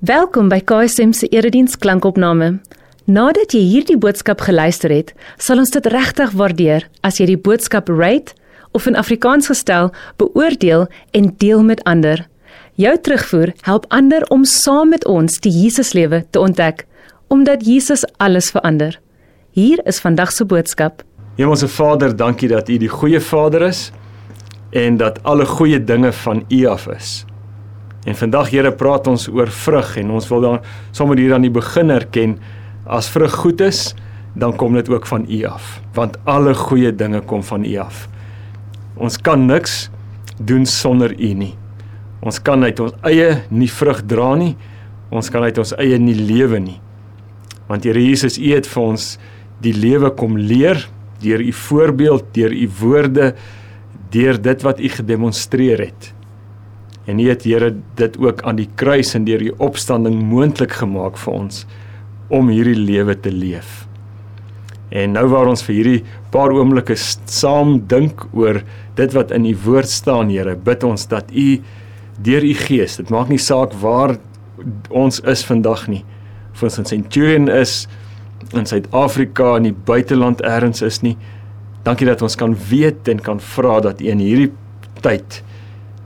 Welkom by KSM se erediens klankopname. Nadat jy hierdie boodskap geluister het, sal ons dit regtig waardeer as jy die boodskap rate of in Afrikaans gestel beoordeel en deel met ander. Jou terugvoer help ander om saam met ons die Jesuslewe te ontdek, omdat Jesus alles verander. Hier is vandag se boodskap. Hemelse Vader, dankie dat U die goeie Vader is en dat alle goeie dinge van U af is. En vandag Here praat ons oor vrug en ons wil dan sommer hier aan die begin erken as vrug goed is, dan kom dit ook van U af, want alle goeie dinge kom van U af. Ons kan niks doen sonder U nie. Ons kan uit ons eie nie vrug dra nie. Ons kan uit ons eie nie lewe nie. Want Here Jesus, U het vir ons die lewe kom leer deur U voorbeeld, deur U woorde, deur dit wat U gedemonstreer het. En U het Here dit ook aan die kruis en deur die opstanding moontlik gemaak vir ons om hierdie lewe te leef. En nou waar ons vir hierdie paar oomblikke saam dink oor dit wat in U woord staan, Here, bid ons dat U deur U Gees, dit maak nie saak waar ons is vandag nie, of ons in Centurion is, in Suid-Afrika, in die buiteland elders is nie. Dankie dat ons kan weet en kan vra dat U in hierdie tyd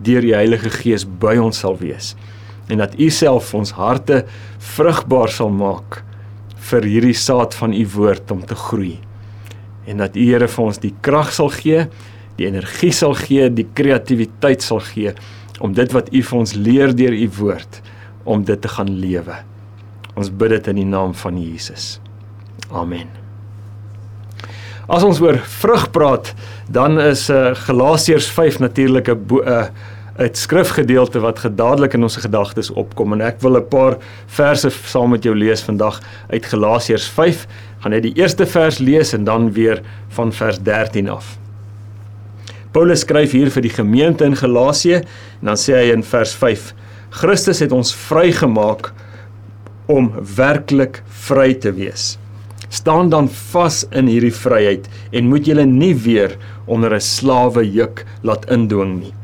deur die Heilige Gees by ons sal wees en dat U self ons harte vrugbaar sal maak vir hierdie saad van U woord om te groei. En dat U Here vir ons die krag sal gee, die energie sal gee, die kreatiwiteit sal gee om dit wat U vir ons leer deur U woord om dit te gaan lewe. Ons bid dit in die naam van Jesus. Amen. As ons oor vrug praat, dan is uh, Galasiërs 5 natuurlik 'n 'n uh, 'n skrifgedeelte wat gedadelik in ons gedagtes opkom en ek wil 'n paar verse saam met jou lees vandag uit Galasiërs 5. Gaan net die eerste vers lees en dan weer van vers 13 af. Paulus skryf hier vir die gemeente in Galasië en dan sê hy in vers 5: Christus het ons vrygemaak om werklik vry te wees. Staan dan vas in hierdie vryheid en moet julle nie weer onder 'n slawe juk laat indwing nie.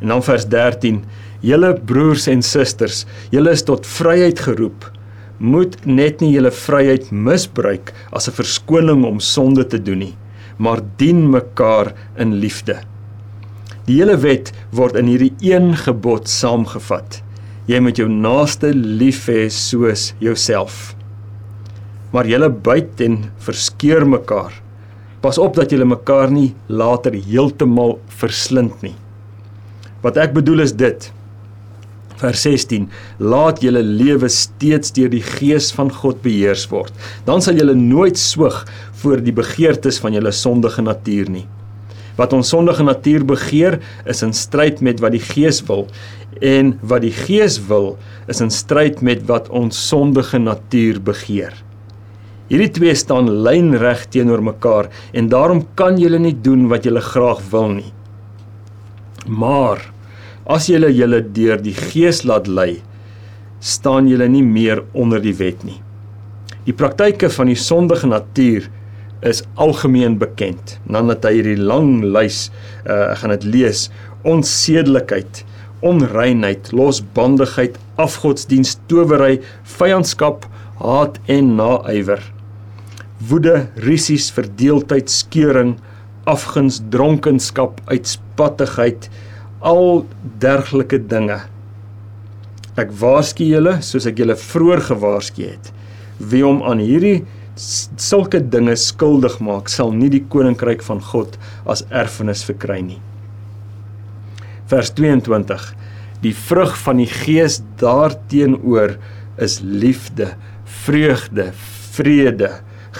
En dan vers 13: Julle broers en susters, julle is tot vryheid geroep. Moet net nie julle vryheid misbruik as 'n verskoning om sonde te doen nie, maar dien mekaar in liefde. Die hele wet word in hierdie een gebod saamgevat. Jy moet jou naaste lief hê soos jouself. Maar julle byt en verskeur mekaar. Pas op dat julle mekaar nie later heeltemal verslind nie. Wat ek bedoel is dit. Vers 16: Laat julle lewe steeds deur die gees van God beheers word. Dan sal julle nooit swig voor die begeertes van julle sondige natuur nie. Wat ons sondige natuur begeer, is in stryd met wat die gees wil en wat die gees wil, is in stryd met wat ons sondige natuur begeer. Hierdie twee staan lynreg teenoor mekaar en daarom kan julle nie doen wat julle graag wil nie. Maar as julle julle deur die Gees laat lei, staan julle nie meer onder die wet nie. Die praktyke van die sondige natuur is algemeen bekend. Dan het hy hierdie lang lys, uh, ek gaan dit lees: onsedelikheid, onreinheid, losbandigheid, afgodsdiens, towery, vyandskap, haat en naaiwer. Woede, risies, verdeeldheid, skeuring, afguns, dronkenskap, uitspattigheid, al dergelike dinge. Ek waarsku julle soos ek julle vroeër gewaarsku het. Wie hom aan hierdie sulke dinge skuldig maak, sal nie die koninkryk van God as erfenis verkry nie. Vers 22. Die vrug van die Gees daarteenoor is liefde, vreugde, vrede,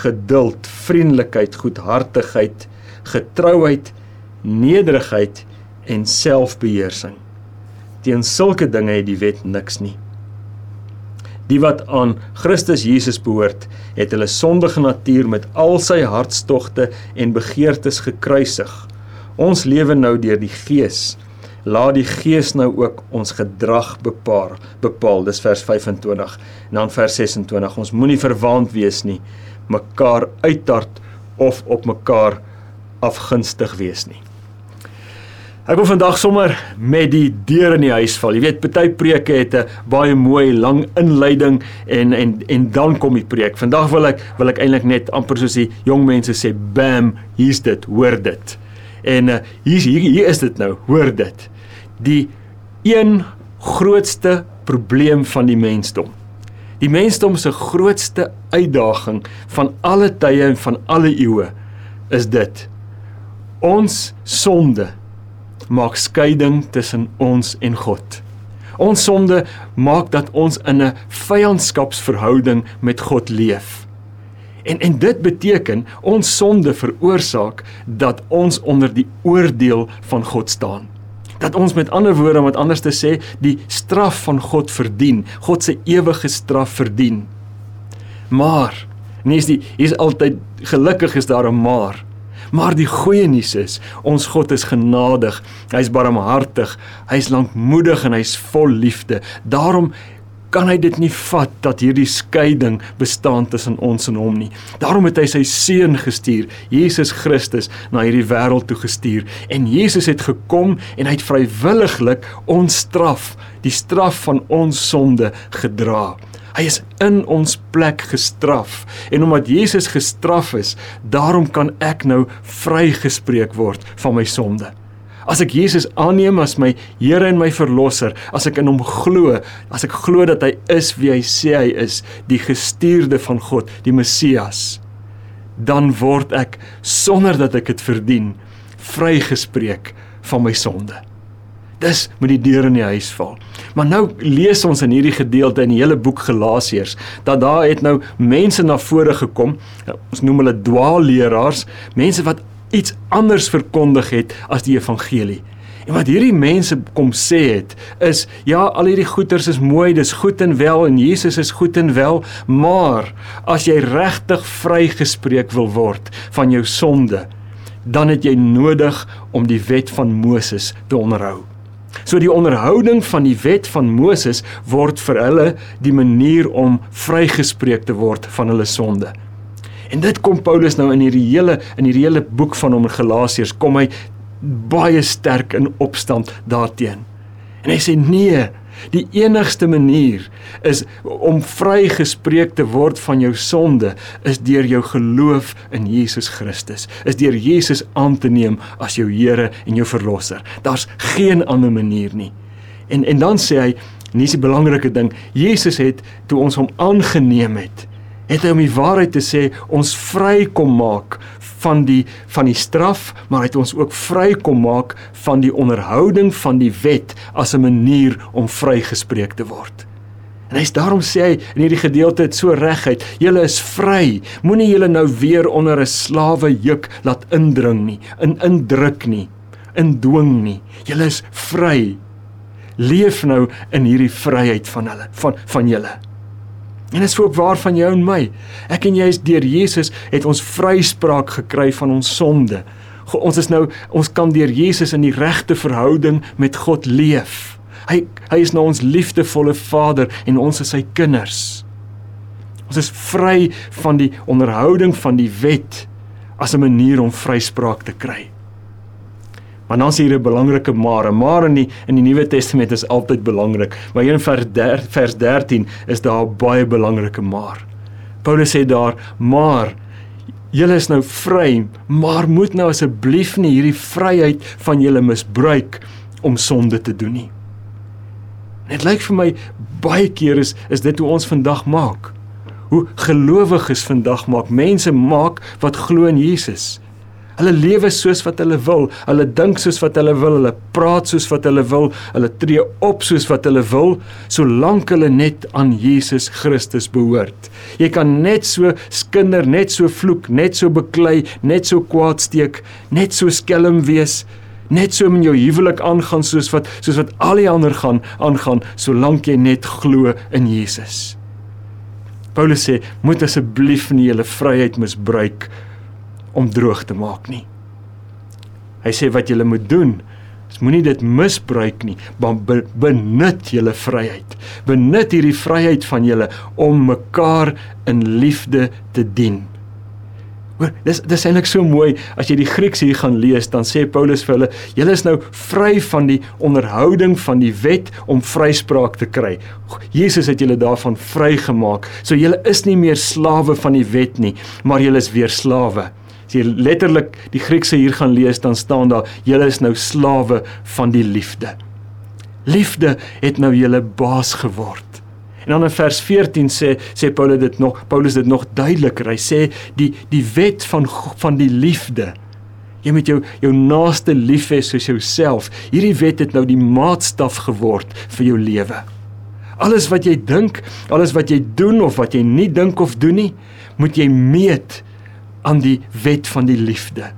geduld, vriendelikheid, goedhartigheid, getrouheid, nederigheid en selfbeheersing. Teen sulke dinge het die wet niks nie. Die wat aan Christus Jesus behoort, het hulle sondige natuur met al sy hartstogte en begeertes gekruisig. Ons lewe nou deur die Gees. Laat die Gees nou ook ons gedrag bepaal. Bepaal, dis vers 25 en dan vers 26. Ons moenie verwaand wees nie, mekaar uittart of op mekaar afgunstig wees nie. Ek wil vandag sommer met die deur in die huis val. Jy weet, party preke het 'n baie mooi lang inleiding en en en dan kom die preek. Vandag wil ek wil ek eintlik net amper soos die jong mense sê, bam, hier's dit, hoor dit. En uh, hier hier hier is dit nou, hoor dit. Die een grootste probleem van die mensdom. Die mensdom se grootste uitdaging van alle tye en van alle eeue is dit. Ons sonde maak skeiding tussen ons en God. Ons sonde maak dat ons in 'n vyandskapsverhouding met God leef. En en dit beteken ons sonde veroorsaak dat ons onder die oordeel van God staan. Dat ons met ander woorde om dit anders te sê, die straf van God verdien, God se ewige straf verdien. Maar, nie is die hier is altyd gelukkig is daar 'n maar. Maar die goeie nuus is, ons God is genadig. Hy's barmhartig, hy's lankmoedig en hy's vol liefde. Daarom kan hy dit nie vat dat hierdie skeiding bestaan tussen ons en hom nie. Daarom het hy sy seun gestuur, Jesus Christus, na hierdie wêreld toe gestuur en Jesus het gekom en hy het vrywilliglik ons straf, die straf van ons sonde gedra. Hy is in ons plek gestraf en omdat Jesus gestraf is, daarom kan ek nou vrygespreek word van my sonde. As ek Jesus aanneem as my Here en my verlosser, as ek in hom glo, as ek glo dat hy is wie hy sê hy is, die gestuurde van God, die Messias, dan word ek sonder dat ek dit verdien vrygespreek van my sonde. Dis moet die deur in die huis val. Maar nou lees ons in hierdie gedeelte in die hele boek Galasiërs dat daar het nou mense na vore gekom. Ons noem hulle dwaalleraars, mense wat iets anders verkondig het as die evangelie. En wat hierdie mense kom sê het is ja, al hierdie goeters is mooi, dis goed en wel en Jesus is goed en wel, maar as jy regtig vrygespreek wil word van jou sonde, dan het jy nodig om die wet van Moses te onderhou. So die onderhouding van die wet van Moses word vir hulle die manier om vrygespreek te word van hulle sonde. En dit kom Paulus nou in hierdie hele in hierdie hele boek van hom Galasiërs kom hy baie sterk in opstand daarteenoor. En hy sê nee, Die enigste manier is om vrygespreek te word van jou sonde is deur jou geloof in Jesus Christus. Is deur Jesus aan te neem as jou Here en jou verlosser. Daar's geen ander manier nie. En en dan sê hy, nie is die belangrike ding, Jesus het toe ons hom aangeneem het, het hy om die waarheid te sê ons vry kom maak van die van die straf, maar hy het ons ook vry kom maak van die onderhouding van die wet as 'n manier om vrygespreek te word. En hy's daarom sê hy in hierdie gedeelte dit so reguit, julle is vry. Moenie julle nou weer onder 'n slawe juk laat indring nie, in indruk nie, in dwing nie. Julle is vry. Leef nou in hierdie vryheid van hulle, van van julle. En dit is ook waar van jou en my. Ek en jy is deur Jesus het ons vryspraak gekry van ons sonde. Ons is nou ons kan deur Jesus in die regte verhouding met God leef. Hy hy is nou ons liefdevolle Vader en ons is sy kinders. Ons is vry van die onderhouding van die wet as 'n manier om vryspraak te kry. Maar dan sê hier 'n belangrike maar, maar in die in die Nuwe Testament is altyd belangrik. Maar hier in vers, der, vers 13 is daar baie belangrike maar. Paulus sê daar, maar julle is nou vry, maar moet nou asseblief nie hierdie vryheid van julle misbruik om sonde te doen nie. Dit lyk vir my baie keer is is dit hoe ons vandag maak. Hoe gelowiges vandag maak. Mense maak wat glo in Jesus. Hulle lewe soos wat hulle wil. Hulle dink soos wat hulle wil. Hulle praat soos wat hulle wil. Hulle tree op soos wat hulle wil, solank hulle net aan Jesus Christus behoort. Jy kan net so skinder, net so vloek, net so beklei, net so kwaad steek, net so skelm wees, net so in jou huwelik aangaan soos wat soos wat al die ander gaan aangaan, solank jy net glo in Jesus. Paulus sê, moet asseblief nie julle vryheid misbruik nie om droog te maak nie. Hy sê wat julle moet doen is moenie dit misbruik nie, maar benut julle vryheid. Benut hierdie vryheid van julle om mekaar in liefde te dien. Hoor, dis dis eintlik so mooi as jy die Grieks hier gaan lees, dan sê Paulus vir hulle, julle is nou vry van die onderhouding van die wet om vryspraak te kry. Jesus het julle daarvan vrygemaak. So julle is nie meer slawe van die wet nie, maar julle is weer slawe. As jy letterlik die Griekse hier gaan lees, dan staan daar, julle is nou slawe van die liefde. Liefde het nou julle baas geword. En dan in vers 14 sê sê Paulus dit nog Paulus dit nog duideliker. Hy sê die die wet van van die liefde. Jy moet jou jou naaste lief hê soos jouself. Hierdie wet het nou die maatstaf geword vir jou lewe. Alles wat jy dink, alles wat jy doen of wat jy nie dink of doen nie, moet jy meet aan die wet van die liefde.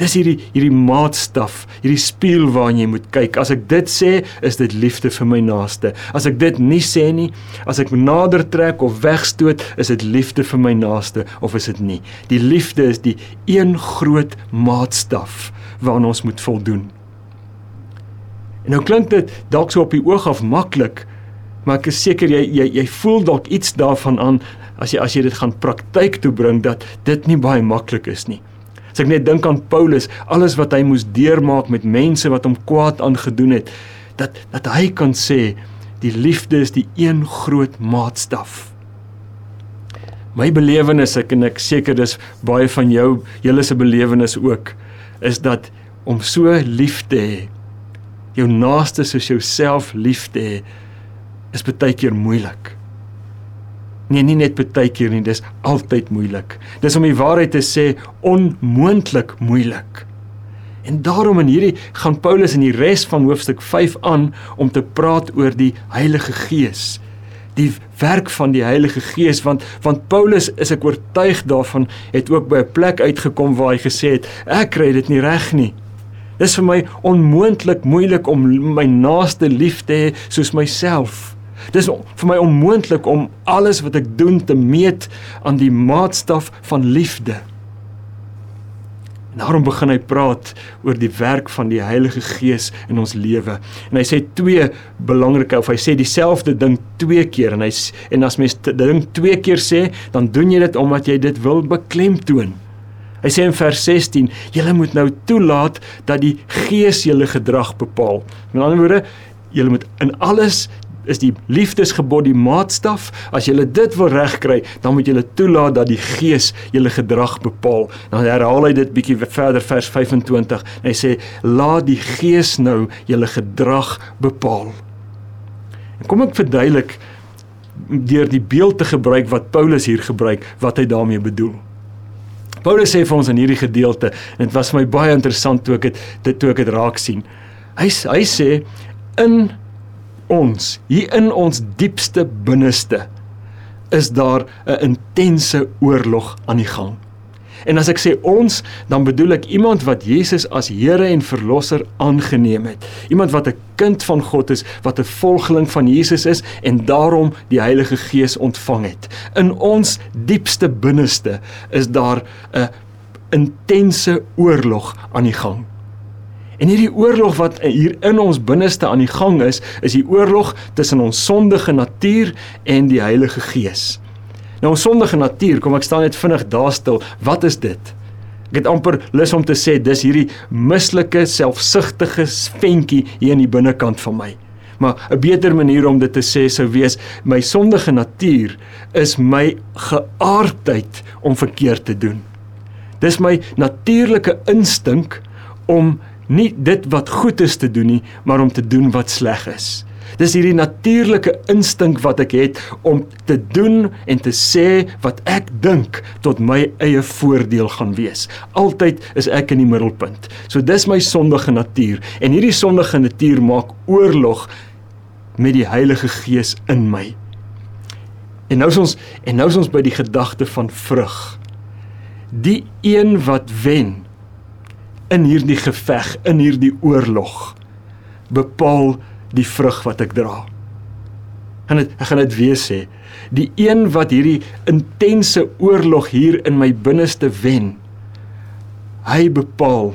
Dis hierdie hierdie maatstaf, hierdie spieël waarna jy moet kyk. As ek dit sê, is dit liefde vir my naaste. As ek dit nie sê nie, as ek nader trek of wegstoot, is dit liefde vir my naaste of is dit nie? Die liefde is die een groot maatstaf waaraan ons moet voldoen. En nou klink dit dalk so op die oog af maklik, maar ek is seker jy jy jy voel dalk iets daarvan aan as jy as jy dit gaan praktyk toe bring dat dit nie baie maklik is nie. As ek net dink aan Paulus, alles wat hy moes deurmaak met mense wat hom kwaad aangedoen het, dat dat hy kan sê die liefde is die een groot maatstaf. My belewenis, ek en ek seker dis baie van jou, julle se belewenis ook, is dat om so lief te hê, jou naaste soos jouself lief te hê, is baie keer moeilik. Nee, nie net baie keer nie, dis altyd moeilik. Dis om die waarheid te sê onmoontlik moeilik. En daarom in hierdie gaan Paulus in die res van hoofstuk 5 aan om te praat oor die Heilige Gees. Die werk van die Heilige Gees want want Paulus is ek oortuig daarvan het ook by 'n plek uitgekom waar hy gesê het ek kry dit nie reg nie. Dis vir my onmoontlik moeilik om my naaste lief te hê soos myself. Dis vir my onmoontlik om alles wat ek doen te meet aan die maatstaf van liefde. En daarom begin hy praat oor die werk van die Heilige Gees in ons lewe. En hy sê twee belangrike of hy sê dieselfde ding twee keer en hy en as mens dit ding twee keer sê, dan doen jy dit omdat jy dit wil beklemtoon. Hy sê in vers 16: "Julle moet nou toelaat dat die Gees julle gedrag bepaal." Met ander woorde, julle moet in alles is die liefdesgebod die maatstaf. As jy dit wil regkry, dan moet jy toelaat dat die Gees jou gedrag bepaal. Dan herhaal hy dit bietjie verder vers 25 en hy sê laat die Gees nou jou gedrag bepaal. En kom ek verduidelik deur die beeld te gebruik wat Paulus hier gebruik wat hy daarmee bedoel. Paulus sê vir ons in hierdie gedeelte en dit was vir my baie interessant toe ek dit toe ek dit raak sien. Hy hy sê in ons, hier in ons diepste binneste, is daar 'n intense oorlog aan die gang. En as ek sê ons, dan bedoel ek iemand wat Jesus as Here en Verlosser aangeneem het. Iemand wat 'n kind van God is, wat 'n volgeling van Jesus is en daarom die Heilige Gees ontvang het. In ons diepste binneste is daar 'n intense oorlog aan die gang. En hierdie oorlog wat hier in ons binneste aan die gang is, is die oorlog tussen ons sondige natuur en die Heilige Gees. Nou ons sondige natuur, kom ek staan net vinnig daar stil. Wat is dit? Ek het amper lus om te sê dis hierdie mislike, selfsugtige ventjie hier in die binnekant van my. Maar 'n beter manier om dit te sê sou wees my sondige natuur is my geaardheid om verkeerd te doen. Dis my natuurlike instink om nie dit wat goed is te doen nie, maar om te doen wat sleg is. Dis hierdie natuurlike instink wat ek het om te doen en te sê wat ek dink tot my eie voordeel gaan wees. Altyd is ek in die middelpunt. So dis my sondige natuur en hierdie sondige natuur maak oorlog met die Heilige Gees in my. En nou is ons en nou is ons by die gedagte van vrug. Die een wat wen in hierdie geveg, in hierdie oorlog bepaal die vrug wat ek dra. En dit ek gaan dit weer sê, die een wat hierdie intense oorlog hier in my binneste wen, hy bepaal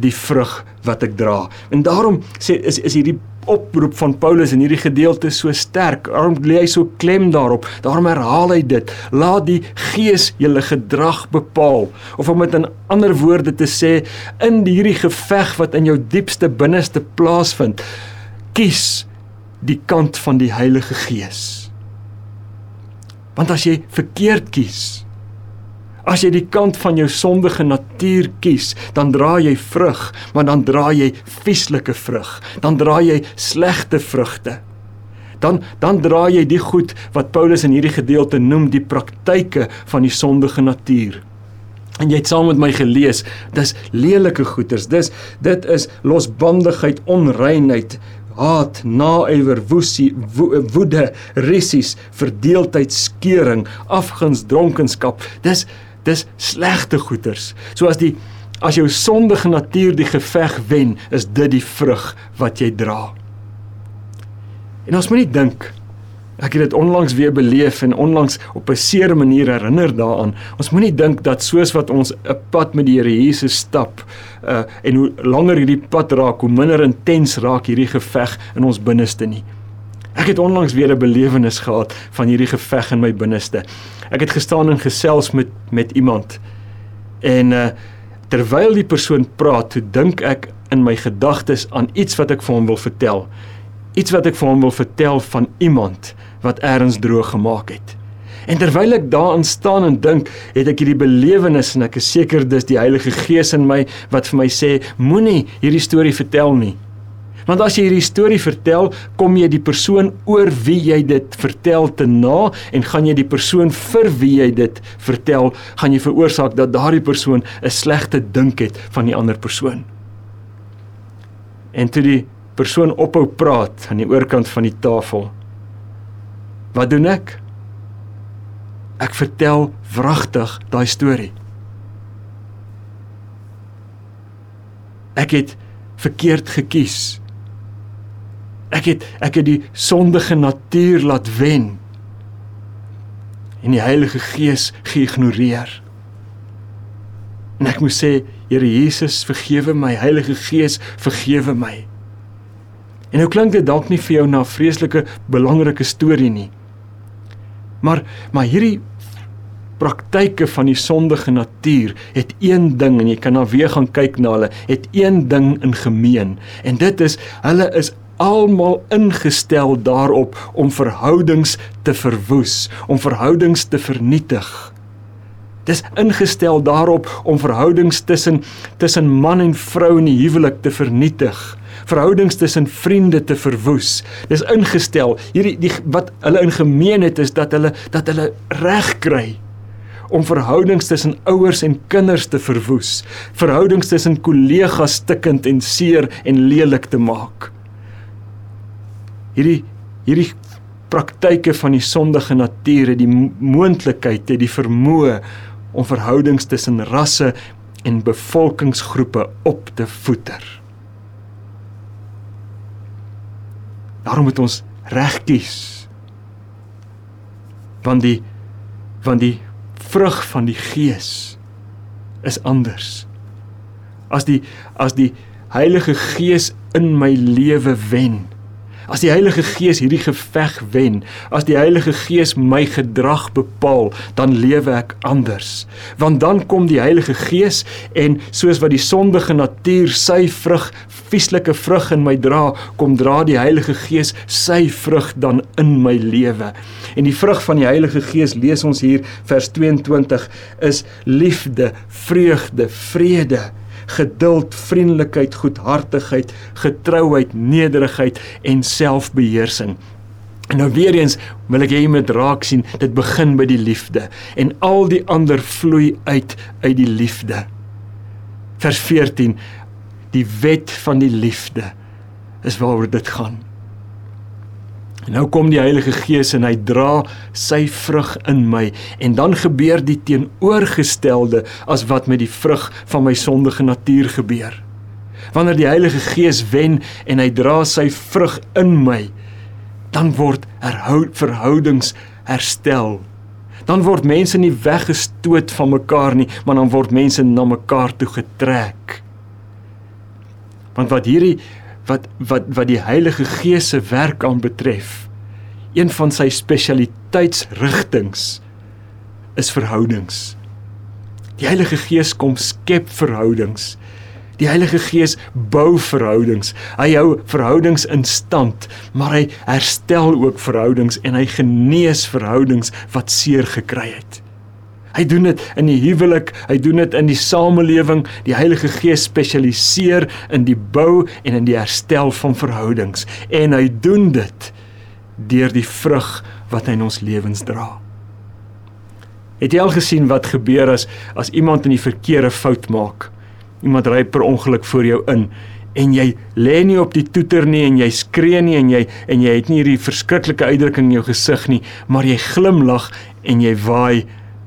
die vrug wat ek dra. En daarom sê is is hierdie oproep van Paulus in hierdie gedeelte so sterk. Daarom lê hy so klem daarop. Daarom herhaal hy dit. Laat die Gees julle gedrag bepaal. Of om dit in ander woorde te sê, in hierdie geveg wat in jou diepste binneste plaasvind, kies die kant van die Heilige Gees. Want as jy verkeerd kies, As jy die kant van jou sondige natuur kies, dan dra jy vrug, maar dan dra jy vieslike vrug. Dan dra jy slegte vrugte. Dan dan dra jy die goed wat Paulus in hierdie gedeelte noem die praktyke van die sondige natuur. En jy het saam met my gelees, dis lelike goeters. Dis dit is losbandigheid, onreinheid, haat, naaiwer, woesie, wo, woede, rissies, verdeeldheid, skeuring, afguns, dronkenskap. Dis dis slegte goeters. So as die as jou sondige natuur die geveg wen, is dit die vrug wat jy dra. En ons moet nie dink ek het dit onlangs weer beleef en onlangs op 'n seer manier herinner daaraan. Ons moenie dink dat soos wat ons 'n pad met die Here Jesus stap, uh en hoe langer hierdie pad raak, hoe minder intens raak hierdie geveg in ons binneste nie. Ek het onlangs weer 'n belewenis gehad van hierdie geveg in my binneste. Ek het gestaan en gesels met met iemand. En uh terwyl die persoon praat, toe dink ek in my gedagtes aan iets wat ek vir hom wil vertel. Iets wat ek vir hom wil vertel van iemand wat eers droog gemaak het. En terwyl ek daaraan staan en dink, het ek hierdie belewenis en ek is seker dis die Heilige Gees in my wat vir my sê, moenie hierdie storie vertel nie. Want as jy hierdie storie vertel, kom jy die persoon oor wie jy dit vertel te na en gaan jy die persoon vir wie jy dit vertel, gaan jy veroorsaak dat daardie persoon 'n slegte dink het van die ander persoon. En toe die persoon ophou praat aan die oorkant van die tafel. Wat doen ek? Ek vertel wragtig daai storie. Ek het verkeerd gekies. Ek het ek het die sondige natuur laat wen en die Heilige Gees geïgnoreer. En ek moet sê, Here Jesus, vergewe my, Heilige Gees, vergewe my. En nou klink dit dalk nie vir jou na 'n vreeslike belangrike storie nie. Maar maar hierdie praktyke van die sondige natuur het een ding en jy kan nou weer gaan kyk na hulle, het een ding in gemeen en dit is hulle is almal ingestel daarop om verhoudings te verwoes, om verhoudings te vernietig. Dis ingestel daarop om verhoudings tussen tussen man en vrou in die huwelik te vernietig, verhoudings tussen vriende te verwoes. Dis ingestel. Hierdie die wat hulle in gemeen het is dat hulle dat hulle reg kry om verhoudings tussen ouers en kinders te verwoes, verhoudings tussen kollegas stikkend en seer en lelik te maak hierdie hierdie praktyke van die sondige natuur het die moontlikheid het die vermoë om verhoudings tussen rasse en bevolkingsgroepe op te voeder. Daarom moet ons reg kies. Want die want die vrug van die gees is anders. As die as die Heilige Gees in my lewe wen, As die Heilige Gees hierdie geveg wen, as die Heilige Gees my gedrag bepaal, dan lewe ek anders. Want dan kom die Heilige Gees en soos wat die sondige natuur sy vrug, vieslike vrug in my dra, kom dra die Heilige Gees sy vrug dan in my lewe. En die vrug van die Heilige Gees lees ons hier vers 22 is liefde, vreugde, vrede, geduld, vriendelikheid, goedhartigheid, getrouheid, nederigheid en selfbeheersing. En nou weer eens wil ek hê jy moet raak sien, dit begin by die liefde en al die ander vloei uit uit die liefde. Vers 14 Die wet van die liefde is waaroor dit gaan. En nou kom die Heilige Gees en hy dra sy vrug in my en dan gebeur die teenoorgestelde as wat met die vrug van my sondige natuur gebeur. Wanneer die Heilige Gees wen en hy dra sy vrug in my, dan word herhoud verhoudings herstel. Dan word mense nie weggestoot van mekaar nie, maar dan word mense na mekaar toe getrek. Want wat hierdie wat wat wat die Heilige Gees se werk aan betref. Een van sy spesialiteitsrigtings is verhoudings. Die Heilige Gees kom skep verhoudings. Die Heilige Gees bou verhoudings. Hy hou verhoudings in stand, maar hy herstel ook verhoudings en hy genees verhoudings wat seer gekry het. Hy doen dit in die huwelik, hy doen dit in die samelewing. Die Heilige Gees spesialiseer in die bou en in die herstel van verhoudings en hy doen dit deur die vrug wat hy in ons lewens dra. Het jy al gesien wat gebeur as as iemand in die verkeerde fout maak? Iemand ry per ongeluk voor jou in en jy lê nie op die toeter nie en jy skree nie en jy en jy het nie hierdie verskriklike uitdrukking in jou gesig nie, maar jy glimlag en jy waai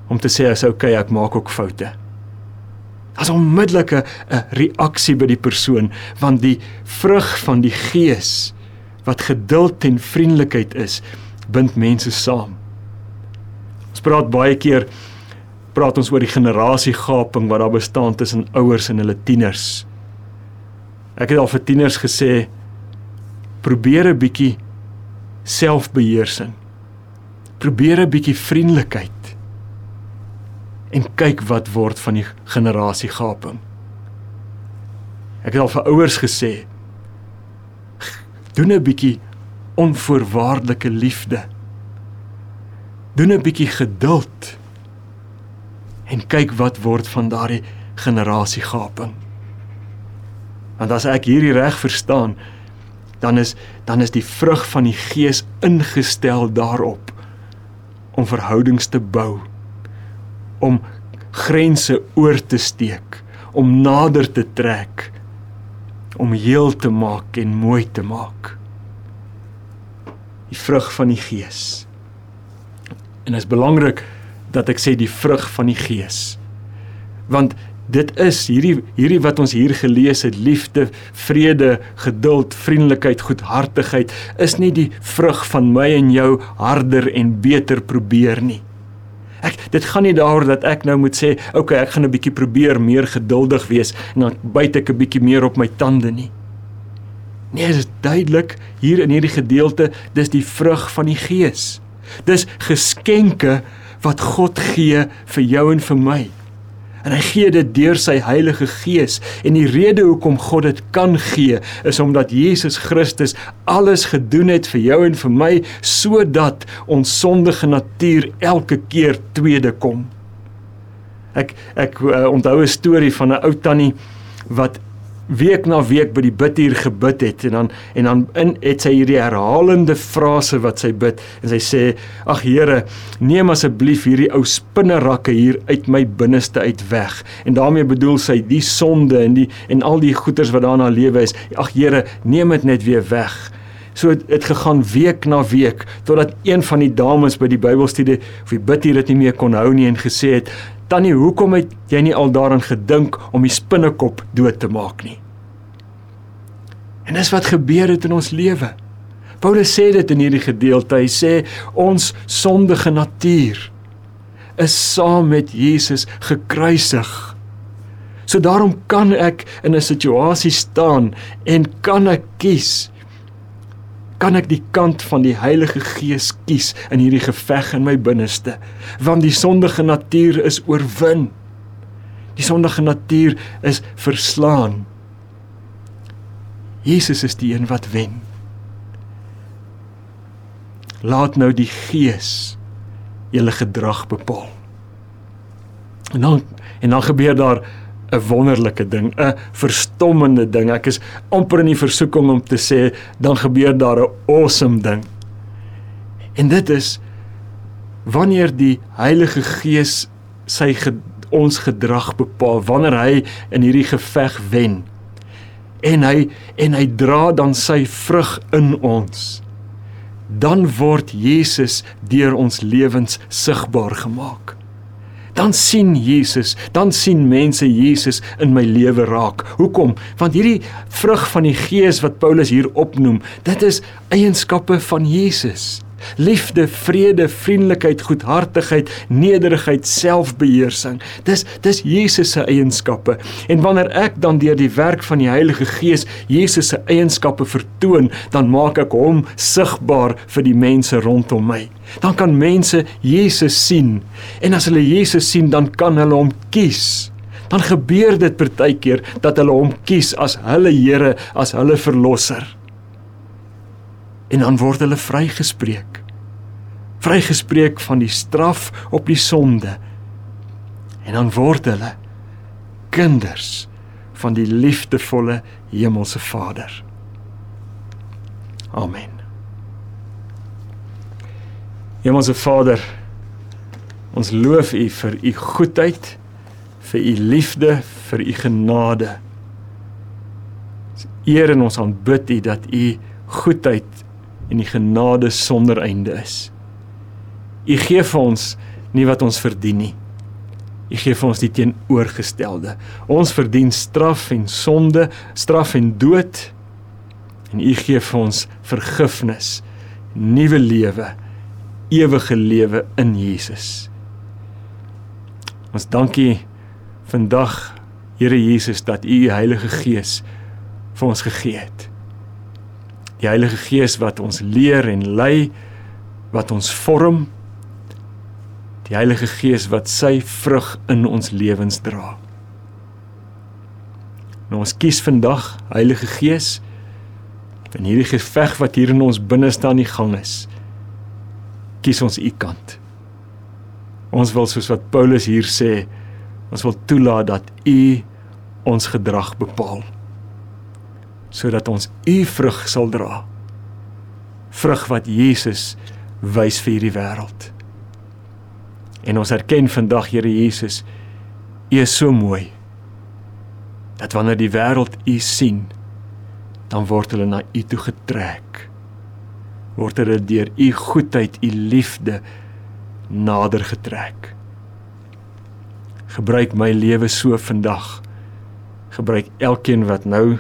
om te sê as okay, ek maak ook foute. As onmiddellike 'n reaksie by die persoon want die vrug van die gees wat geduld en vriendelikheid is, bind mense saam. Ons praat baie keer praat ons oor die generasiegaping wat daar bestaan tussen ouers en hulle tieners. Ek het al vir tieners gesê probeer 'n bietjie selfbeheersing. Probeer 'n bietjie vriendelikheid en kyk wat word van die generasiegaping. Ek het al vir ouers gesê doen 'n bietjie onvoorwaardelike liefde. Doen 'n bietjie geduld en kyk wat word van daardie generasiegaping. Want as ek hierdie reg verstaan, dan is dan is die vrug van die gees ingestel daarop om verhoudings te bou om grense oor te steek, om nader te trek, om heel te maak en mooi te maak. Die vrug van die Gees. En dit is belangrik dat ek sê die vrug van die Gees. Want dit is hierdie hierdie wat ons hier gelees het, liefde, vrede, geduld, vriendelikheid, goedhartigheid, is nie die vrug van my en jou harder en beter probeer nie. Ek dit gaan nie daaroor dat ek nou moet sê, "Oké, okay, ek gaan 'n bietjie probeer meer geduldig wees en dan byt ek 'n bietjie meer op my tande nie." Nee, dit is duidelik hier in hierdie gedeelte, dis die vrug van die Gees. Dis geskenke wat God gee vir jou en vir my en hy gee dit deur sy Heilige Gees en die rede hoekom God dit kan gee is omdat Jesus Christus alles gedoen het vir jou en vir my sodat ons sondige natuur elke keer tweede kom. Ek ek uh, onthou 'n storie van 'n ou tannie wat week na week by die bidhuur gebid het en dan en dan in het sy hierdie herhalende frase wat sy bid en sy sê ag Here neem asseblief hierdie ou spinnerakke hier uit my binneste uit weg. En daarmee bedoel sy die sonde en die en al die goeters wat daarna lewe is. Ag Here neem dit net weer weg. So het dit gegaan week na week totdat een van die dames by die Bybelstudie of die bidhuur dit nie meer kon hou nie en gesê het Tannie, hoekom het jy nie al daaraan gedink om die spinnekop dood te maak nie? En dis wat gebeur het in ons lewe. Paulus sê dit in hierdie gedeelte. Hy sê ons sondige natuur is saam met Jesus gekruisig. So daarom kan ek in 'n situasie staan en kan ek kies kan ek die kant van die Heilige Gees kies in hierdie geveg in my binneste want die sondige natuur is oorwin. Die sondige natuur is verslaan. Jesus is die een wat wen. Laat nou die Gees julle gedrag bepaal. En dan en dan gebeur daar 'n wonderlike ding, 'n verstommende ding. Ek is amper in die versoeking om te sê dan gebeur daar 'n awesome ding. En dit is wanneer die Heilige Gees sy ge, ons gedrag bepaal, wanneer hy in hierdie geveg wen. En hy en hy dra dan sy vrug in ons. Dan word Jesus deur ons lewens sigbaar gemaak dan sien Jesus, dan sien mense Jesus in my lewe raak. Hoekom? Want hierdie vrug van die Gees wat Paulus hier opnoem, dit is eienskappe van Jesus. Liefde, vrede, vriendelikheid, goedhartigheid, nederigheid, selfbeheersing. Dis dis Jesus se eienskappe. En wanneer ek dan deur die werk van die Heilige Gees Jesus se eienskappe vertoon, dan maak ek hom sigbaar vir die mense rondom my. Dan kan mense Jesus sien. En as hulle Jesus sien, dan kan hulle hom kies. Dan gebeur dit partykeer dat hulle hom kies as hulle Here, as hulle verlosser. En dan word hulle vrygespreek vrygespreek van die straf op die sonde. En dan word hulle kinders van die liefdevolle hemelse Vader. Amen. Hemelse Vader, ons loof U vir U goedheid, vir U liefde, vir U genade. Ons eer en ons aanbid U dat U goedheid en U genade sonder einde is. U gee vir ons nie wat ons verdien nie. U gee vir ons die teenoorgestelde. Ons verdien straf en sonde, straf en dood. En U gee vir ons vergifnis, nuwe lewe, ewige lewe in Jesus. Ons dankie vandag Here Jesus dat U U Heilige Gees vir ons gegee het. Die Heilige Gees wat ons leer en lei, wat ons vorm die Heilige Gees wat sy vrug in ons lewens dra. Nou ons kies vandag Heilige Gees in hierdie geveg wat hier in ons binneste aan die gang is. Kies ons u kant. Ons wil soos wat Paulus hier sê, ons wil toelaat dat u ons gedrag bepaal sodat ons u vrug sal dra. Vrug wat Jesus wys vir hierdie wêreld. En ons erken vandag Here Jesus, U is so mooi. Dat wanneer die wêreld U sien, dan word hulle na U toe getrek. Word hulle deur U goedheid, U liefde nader getrek. Gebruik my lewe so vandag. Gebruik elkeen wat nou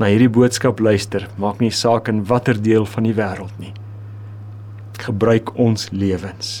na hierdie boodskap luister, maak nie saak in watter deel van die wêreld nie. Gebruik ons lewens